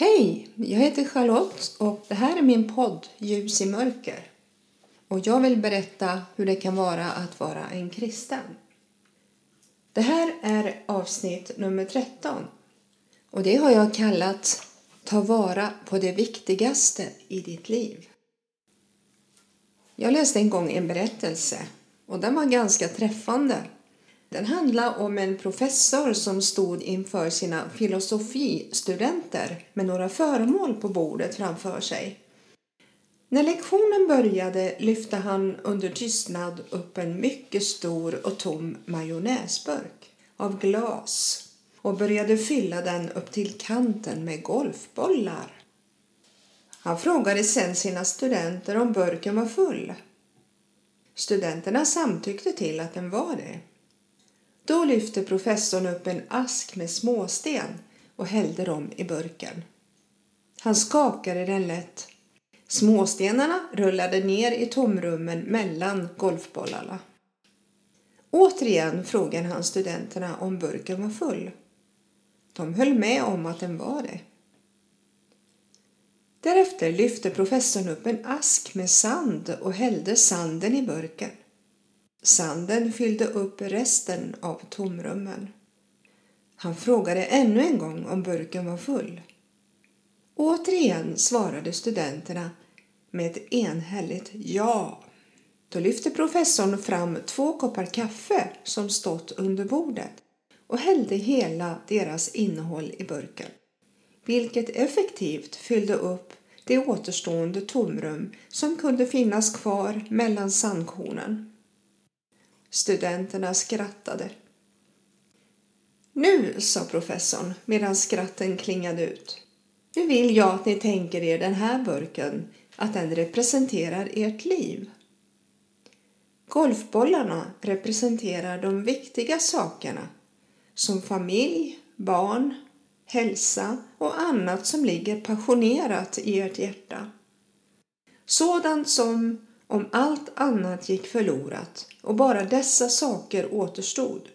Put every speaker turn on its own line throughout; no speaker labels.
Hej! Jag heter Charlotte och det här är min podd Ljus i mörker. Och jag vill berätta hur det kan vara att vara en kristen. Det här är avsnitt nummer 13 och det har jag kallat Ta vara på det viktigaste i ditt liv. Jag läste en gång en berättelse och den var ganska träffande. Den handlar om en professor som stod inför sina filosofistudenter med några föremål på bordet framför sig. När lektionen började lyfte han under tystnad upp en mycket stor och tom majonnäsburk av glas och började fylla den upp till kanten med golfbollar. Han frågade sedan sina studenter om burken var full. Studenterna samtyckte till att den var det. Då lyfte professorn upp en ask med småsten och hällde dem i burken. Han skakade den lätt. Småstenarna rullade ner i tomrummen mellan golfbollarna. Återigen frågade han studenterna om burken var full. De höll med om att den var det. Därefter lyfte professorn upp en ask med sand och hällde sanden i burken. Sanden fyllde upp resten av tomrummen. Han frågade ännu en gång om burken var full. Återigen svarade studenterna med ett enhälligt ja. Då lyfte professorn fram två koppar kaffe som stått under bordet och hällde hela deras innehåll i burken, vilket effektivt fyllde upp det återstående tomrum som kunde finnas kvar mellan sandkornen. Studenterna skrattade. Nu, sa professorn medan skratten klingade ut. Nu vill jag att ni tänker er den här burken, att den representerar ert liv. Golfbollarna representerar de viktiga sakerna som familj, barn, hälsa och annat som ligger passionerat i ert hjärta. Sådant som om allt annat gick förlorat och bara dessa saker återstod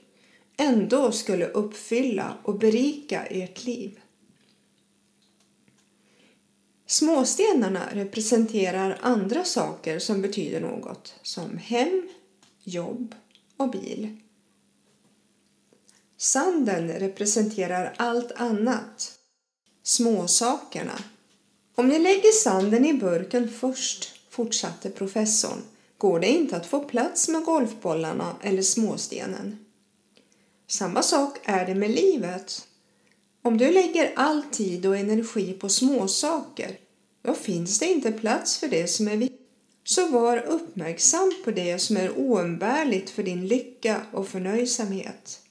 ändå skulle uppfylla och berika ert liv. Småstenarna representerar andra saker som betyder något som hem, jobb och bil. Sanden representerar allt annat, småsakerna. Om ni lägger sanden i burken först, fortsatte professorn, går det inte att få plats med golfbollarna eller småstenen. Samma sak är det med livet. Om du lägger all tid och energi på småsaker, då finns det inte plats för det som är viktigt. Så var uppmärksam på det som är oumbärligt för din lycka och förnöjsamhet.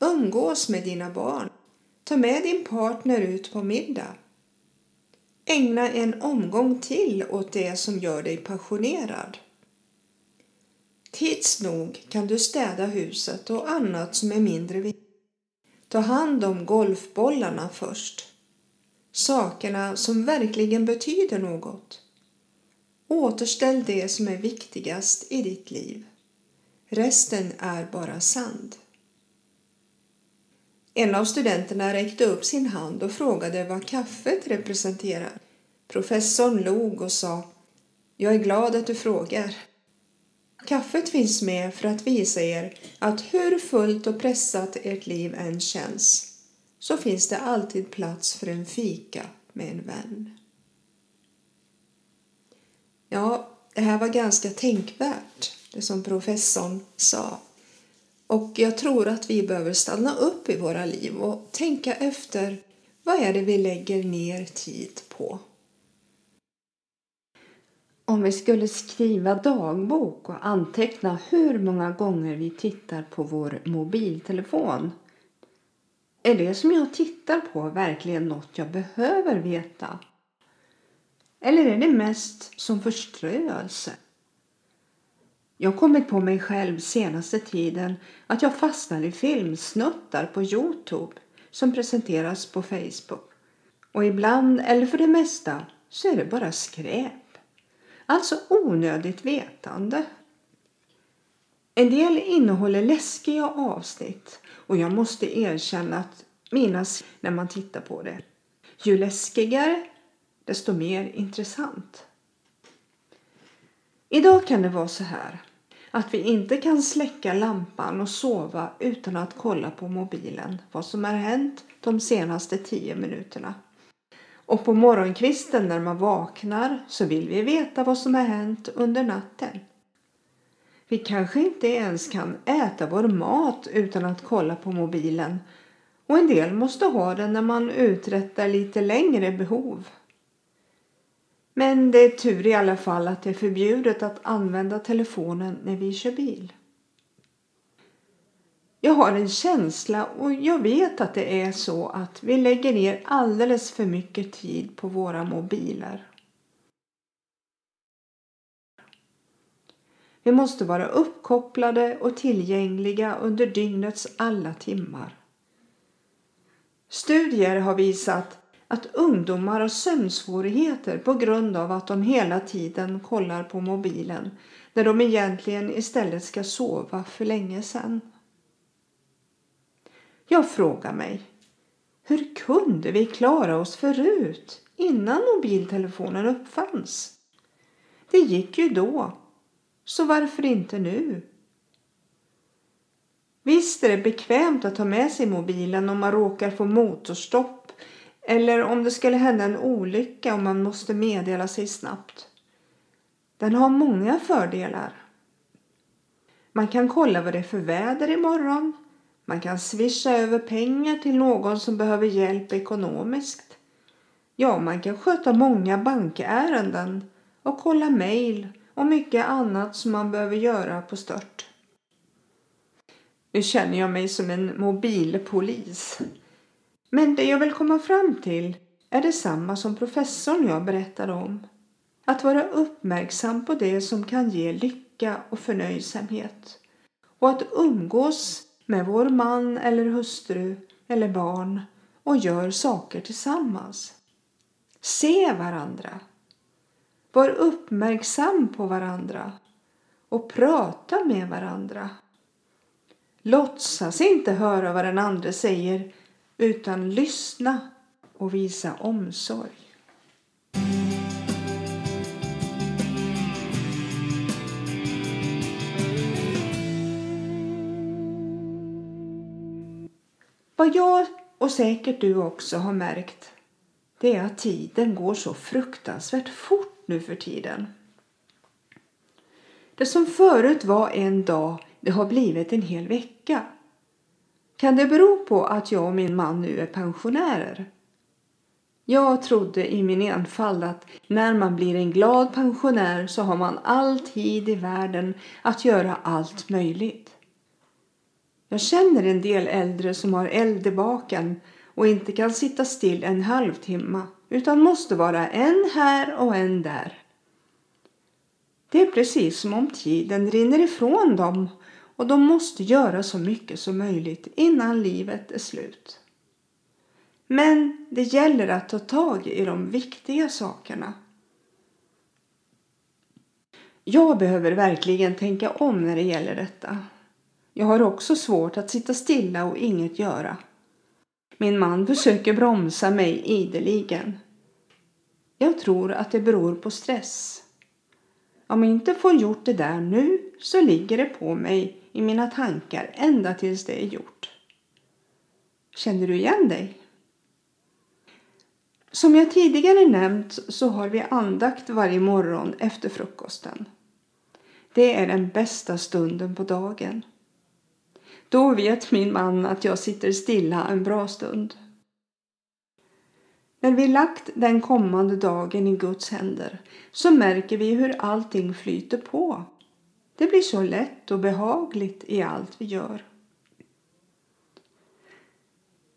Umgås med dina barn. Ta med din partner ut på middag. Ägna en omgång till åt det som gör dig passionerad. Tids nog kan du städa huset och annat som är mindre viktigt. Ta hand om golfbollarna först. Sakerna som verkligen betyder något. Återställ det som är viktigast i ditt liv. Resten är bara sand. En av studenterna räckte upp sin hand och frågade vad kaffet representerar. Professorn log och sa Jag är glad att du frågar. Kaffet finns med för att visa er att hur fullt och pressat ert liv än känns så finns det alltid plats för en fika med en vän. Ja, det här var ganska tänkvärt, det som professorn sa. Och jag tror att vi behöver stanna upp i våra liv och tänka efter vad är det vi lägger ner tid på? Om vi skulle skriva dagbok och anteckna hur många gånger vi tittar på vår mobiltelefon. Är det som jag tittar på verkligen något jag behöver veta? Eller är det mest som förströelse? Jag har kommit på mig själv senaste tiden att jag fastnar i filmsnuttar på Youtube som presenteras på Facebook. Och ibland, eller för det mesta, så är det bara skräp. Alltså onödigt vetande. En del innehåller läskiga avsnitt och jag måste erkänna att minnas när man tittar på det. Ju läskigare, desto mer intressant. Idag kan det vara så här att vi inte kan släcka lampan och sova utan att kolla på mobilen vad som har hänt de senaste tio minuterna. Och på morgonkvisten när man vaknar så vill vi veta vad som har hänt under natten. Vi kanske inte ens kan äta vår mat utan att kolla på mobilen och en del måste ha den när man uträttar lite längre behov. Men det är tur i alla fall att det är förbjudet att använda telefonen när vi kör bil. Jag har en känsla och jag vet att det är så att vi lägger ner alldeles för mycket tid på våra mobiler. Vi måste vara uppkopplade och tillgängliga under dygnets alla timmar. Studier har visat att ungdomar har sömnsvårigheter på grund av att de hela tiden kollar på mobilen när de egentligen istället ska sova för länge sedan. Jag frågar mig, hur kunde vi klara oss förut innan mobiltelefonen uppfanns? Det gick ju då, så varför inte nu? Visst är det bekvämt att ta med sig mobilen om man råkar få motorstopp eller om det skulle hända en olycka och man måste meddela sig snabbt. Den har många fördelar. Man kan kolla vad det är för väder imorgon. Man kan swisha över pengar till någon som behöver hjälp ekonomiskt. Ja, man kan sköta många bankärenden och kolla mejl och mycket annat som man behöver göra på stört. Nu känner jag mig som en mobilpolis. Men det jag vill komma fram till är detsamma som professorn jag berättade om. Att vara uppmärksam på det som kan ge lycka och förnöjsamhet. Och att umgås med vår man eller hustru eller barn och gör saker tillsammans. Se varandra. Var uppmärksam på varandra och prata med varandra. Låtsas inte höra vad den andra säger utan lyssna och visa omsorg. Vad jag och säkert du också har märkt det är att tiden går så fruktansvärt fort nu för tiden. Det som förut var en dag det har blivit en hel vecka. Kan det bero på att jag och min man nu är pensionärer? Jag trodde i min enfald att när man blir en glad pensionär så har man all tid i världen att göra allt möjligt. Jag känner en del äldre som har eld i baken och inte kan sitta still en halvtimme utan måste vara en här och en där. Det är precis som om tiden rinner ifrån dem och de måste göra så mycket som möjligt innan livet är slut. Men det gäller att ta tag i de viktiga sakerna. Jag behöver verkligen tänka om när det gäller detta. Jag har också svårt att sitta stilla och inget göra. Min man försöker bromsa mig ideligen. Jag tror att det beror på stress. Om jag inte får gjort det där nu så ligger det på mig i mina tankar ända tills det är gjort. Känner du igen dig? Som jag tidigare nämnt så har vi andakt varje morgon efter frukosten. Det är den bästa stunden på dagen. Då vet min man att jag sitter stilla en bra stund. När vi lagt den kommande dagen i Guds händer så märker vi hur allting flyter på. Det blir så lätt och behagligt i allt vi gör.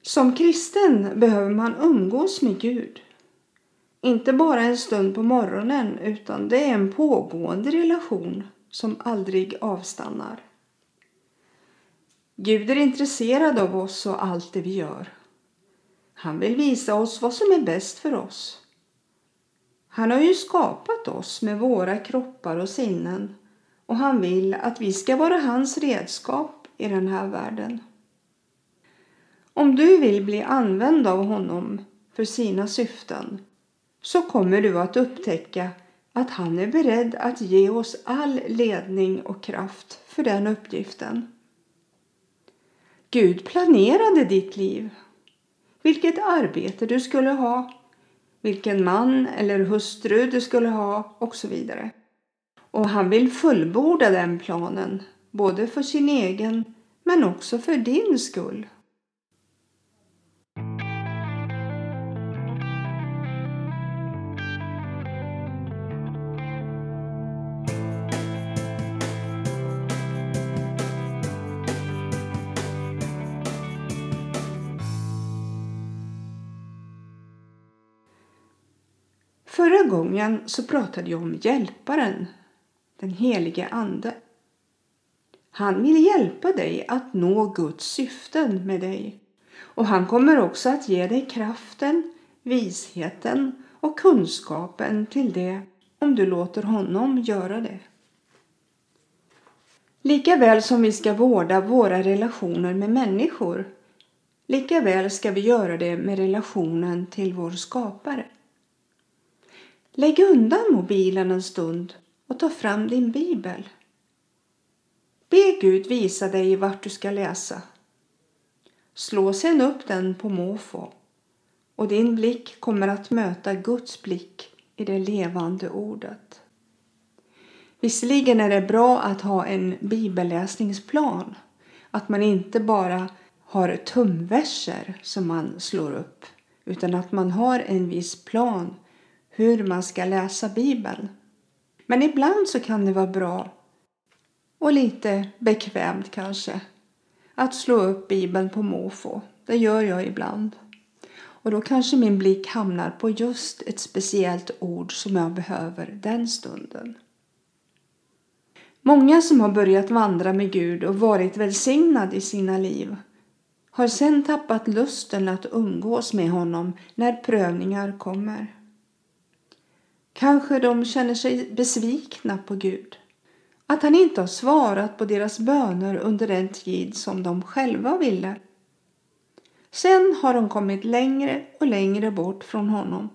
Som kristen behöver man umgås med Gud. Inte bara en stund på morgonen utan det är en pågående relation som aldrig avstannar. Gud är intresserad av oss och allt det vi gör. Han vill visa oss vad som är bäst för oss. Han har ju skapat oss med våra kroppar och sinnen och han vill att vi ska vara hans redskap i den här världen. Om du vill bli använd av honom för sina syften så kommer du att upptäcka att han är beredd att ge oss all ledning och kraft för den uppgiften. Gud planerade ditt liv, vilket arbete du skulle ha, vilken man eller hustru du skulle ha och så vidare. Och han vill fullborda den planen, både för sin egen men också för din skull. Förra gången så pratade jag om Hjälparen, den helige Ande. Han vill hjälpa dig att nå Guds syften med dig. Och han kommer också att ge dig kraften, visheten och kunskapen till det om du låter honom göra det. Lika väl som vi ska vårda våra relationer med människor, lika väl ska vi göra det med relationen till vår skapare. Lägg undan mobilen en stund och ta fram din bibel. Be Gud visa dig vart du ska läsa. Slå sedan upp den på måfå och din blick kommer att möta Guds blick i det levande ordet. Visserligen är det bra att ha en bibelläsningsplan, att man inte bara har tumverser som man slår upp, utan att man har en viss plan hur man ska läsa Bibeln. Men ibland så kan det vara bra och lite bekvämt kanske att slå upp Bibeln på måfå. Det gör jag ibland. Och då kanske min blick hamnar på just ett speciellt ord som jag behöver den stunden. Många som har börjat vandra med Gud och varit välsignad i sina liv har sen tappat lusten att umgås med honom när prövningar kommer. Kanske de känner sig besvikna på Gud. Att han inte har svarat på deras böner under den tid som de själva ville. Sen har de kommit längre och längre bort från honom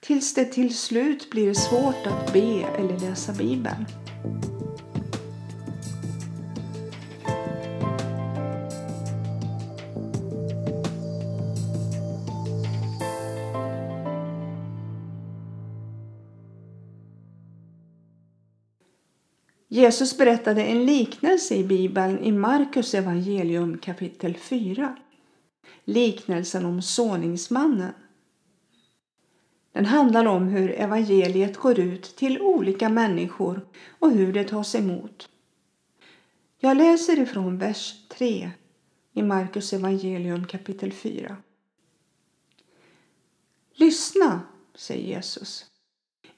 tills det till slut blir svårt att be eller läsa Bibeln. Jesus berättade en liknelse i Bibeln i Markus evangelium kapitel 4. Liknelsen om såningsmannen. Den handlar om hur evangeliet går ut till olika människor och hur det tas emot. Jag läser ifrån vers 3 i Markus evangelium kapitel 4. Lyssna, säger Jesus.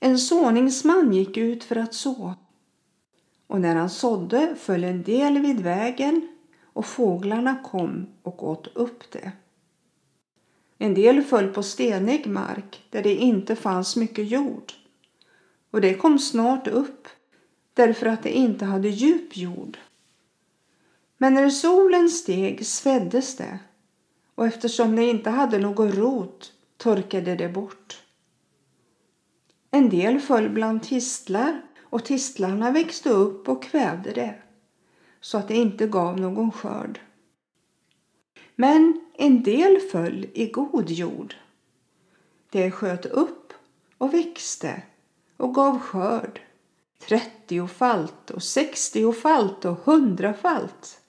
En såningsman gick ut för att så och när han sådde föll en del vid vägen och fåglarna kom och åt upp det. En del föll på stenig mark där det inte fanns mycket jord och det kom snart upp därför att det inte hade djup jord. Men när solen steg sveddes det och eftersom det inte hade någon rot torkade det bort. En del föll bland tistlar och tistlarna växte upp och kvävde det så att det inte gav någon skörd. Men en del föll i god jord. Det sköt upp och växte och gav skörd trettiofalt och sextiofalt och hundrafalt.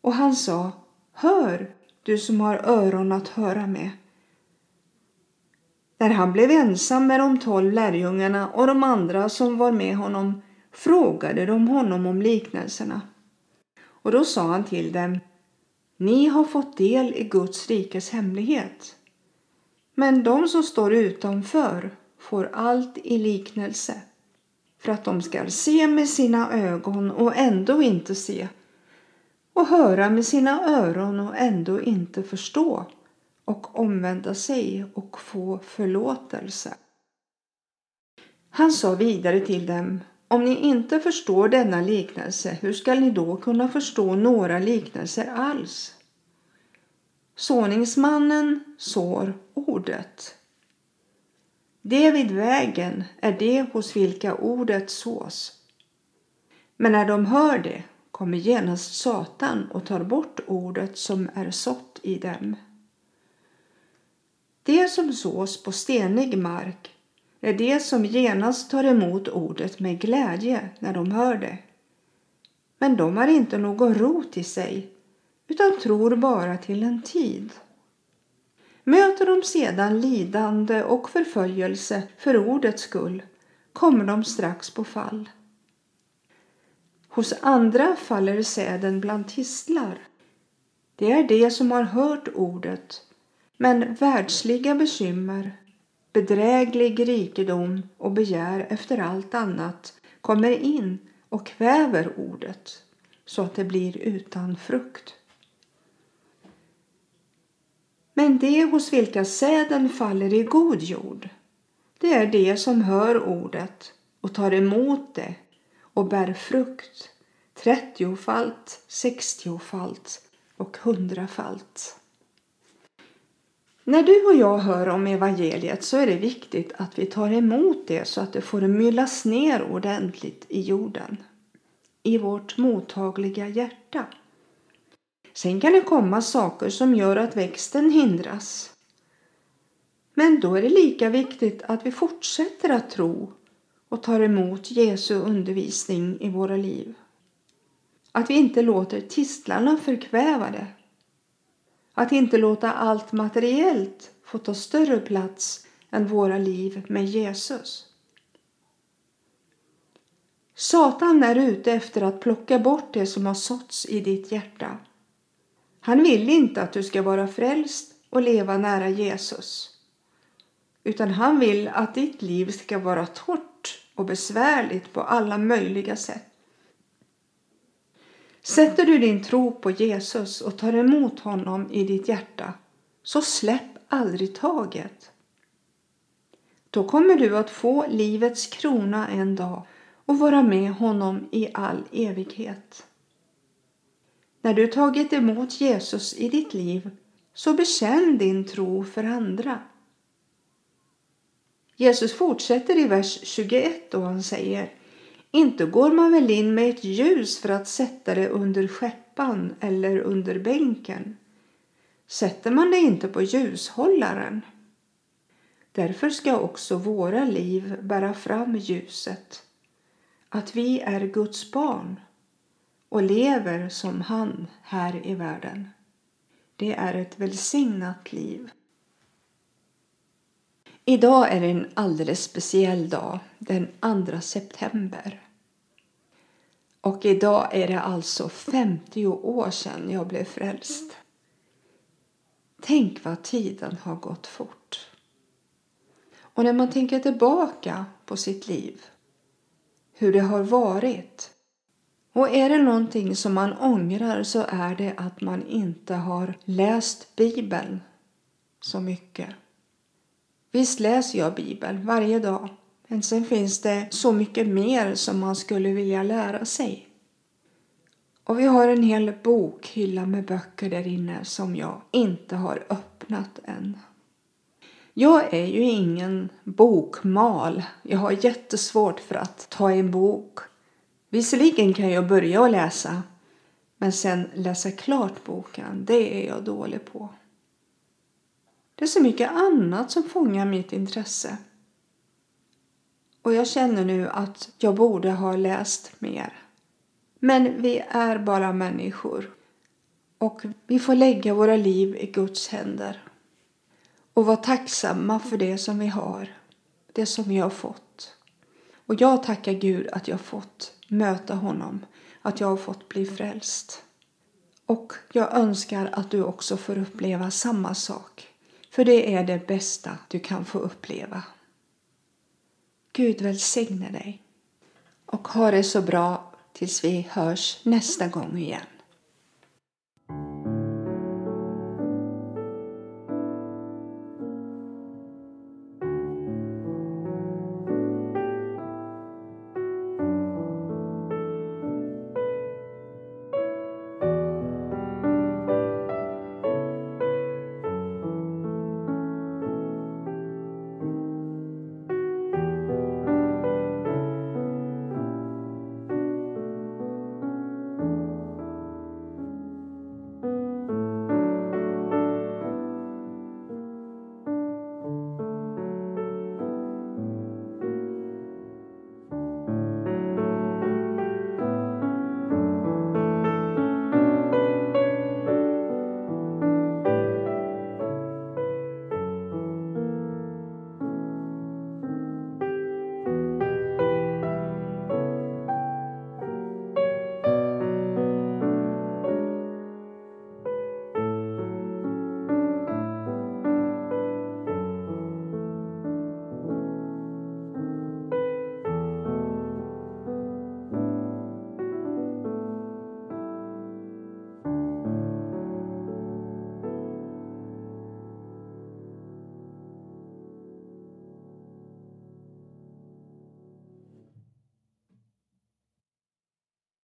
Och han sa, hör du som har öron att höra med. När han blev ensam med de tolv lärjungarna och de andra som var med honom frågade de honom om liknelserna. Och då sa han till dem Ni har fått del i Guds rikes hemlighet. Men de som står utanför får allt i liknelse för att de skall se med sina ögon och ändå inte se och höra med sina öron och ändå inte förstå och omvända sig och få förlåtelse. Han sa vidare till dem om ni inte förstår denna liknelse, hur skall ni då kunna förstå några liknelser alls? Såningsmannen sår ordet. Det vid vägen är det hos vilka ordet sås. Men när de hör det kommer genast Satan och tar bort ordet som är sått i dem. Det som sås på stenig mark är det som genast tar emot ordet med glädje när de hör det. Men de har inte någon rot i sig utan tror bara till en tid. Möter de sedan lidande och förföljelse för ordets skull kommer de strax på fall. Hos andra faller säden bland tistlar. Det är de som har hört ordet, men världsliga bekymmer, bedräglig rikedom och begär efter allt annat kommer in och kväver ordet så att det blir utan frukt. Men de hos vilka säden faller i god jord, det är de som hör ordet och tar emot det och bär frukt trettiofalt, sextiofalt och hundrafalt. När du och jag hör om evangeliet så är det viktigt att vi tar emot det så att det får myllas ner ordentligt i jorden, i vårt mottagliga hjärta. Sen kan det komma saker som gör att växten hindras. Men då är det lika viktigt att vi fortsätter att tro och tar emot Jesu undervisning i våra liv. Att vi inte låter tistlarna förkväva det. Att inte låta allt materiellt få ta större plats än våra liv med Jesus. Satan är ute efter att plocka bort det som har såtts i ditt hjärta. Han vill inte att du ska vara frälst och leva nära Jesus. Utan han vill att ditt liv ska vara torrt och besvärligt på alla möjliga sätt. Sätter du din tro på Jesus och tar emot honom i ditt hjärta så släpp aldrig taget. Då kommer du att få livets krona en dag och vara med honom i all evighet. När du tagit emot Jesus i ditt liv så bekänn din tro för andra. Jesus fortsätter i vers 21 då han säger inte går man väl in med ett ljus för att sätta det under skeppan eller under bänken. Sätter man det inte på ljushållaren? Därför ska också våra liv bära fram ljuset. Att vi är Guds barn och lever som han här i världen. Det är ett välsignat liv. Idag är det en alldeles speciell dag, den 2 september. Och idag är det alltså 50 år sedan jag blev frälst. Tänk vad tiden har gått fort. Och när man tänker tillbaka på sitt liv, hur det har varit. Och är det någonting som man ångrar så är det att man inte har läst Bibeln så mycket. Visst läser jag Bibeln varje dag. Men sen finns det så mycket mer som man skulle vilja lära sig. Och vi har en hel bokhylla med böcker där inne som jag inte har öppnat än. Jag är ju ingen bokmal. Jag har jättesvårt för att ta en bok. Visserligen kan jag börja att läsa, men sen läsa klart boken, det är jag dålig på. Det är så mycket annat som fångar mitt intresse. Och jag känner nu att jag borde ha läst mer. Men vi är bara människor. Och vi får lägga våra liv i Guds händer. Och vara tacksamma för det som vi har. Det som vi har fått. Och jag tackar Gud att jag fått möta honom. Att jag har fått bli frälst. Och jag önskar att du också får uppleva samma sak. För det är det bästa du kan få uppleva. Gud välsigne dig och ha det så bra tills vi hörs nästa gång igen.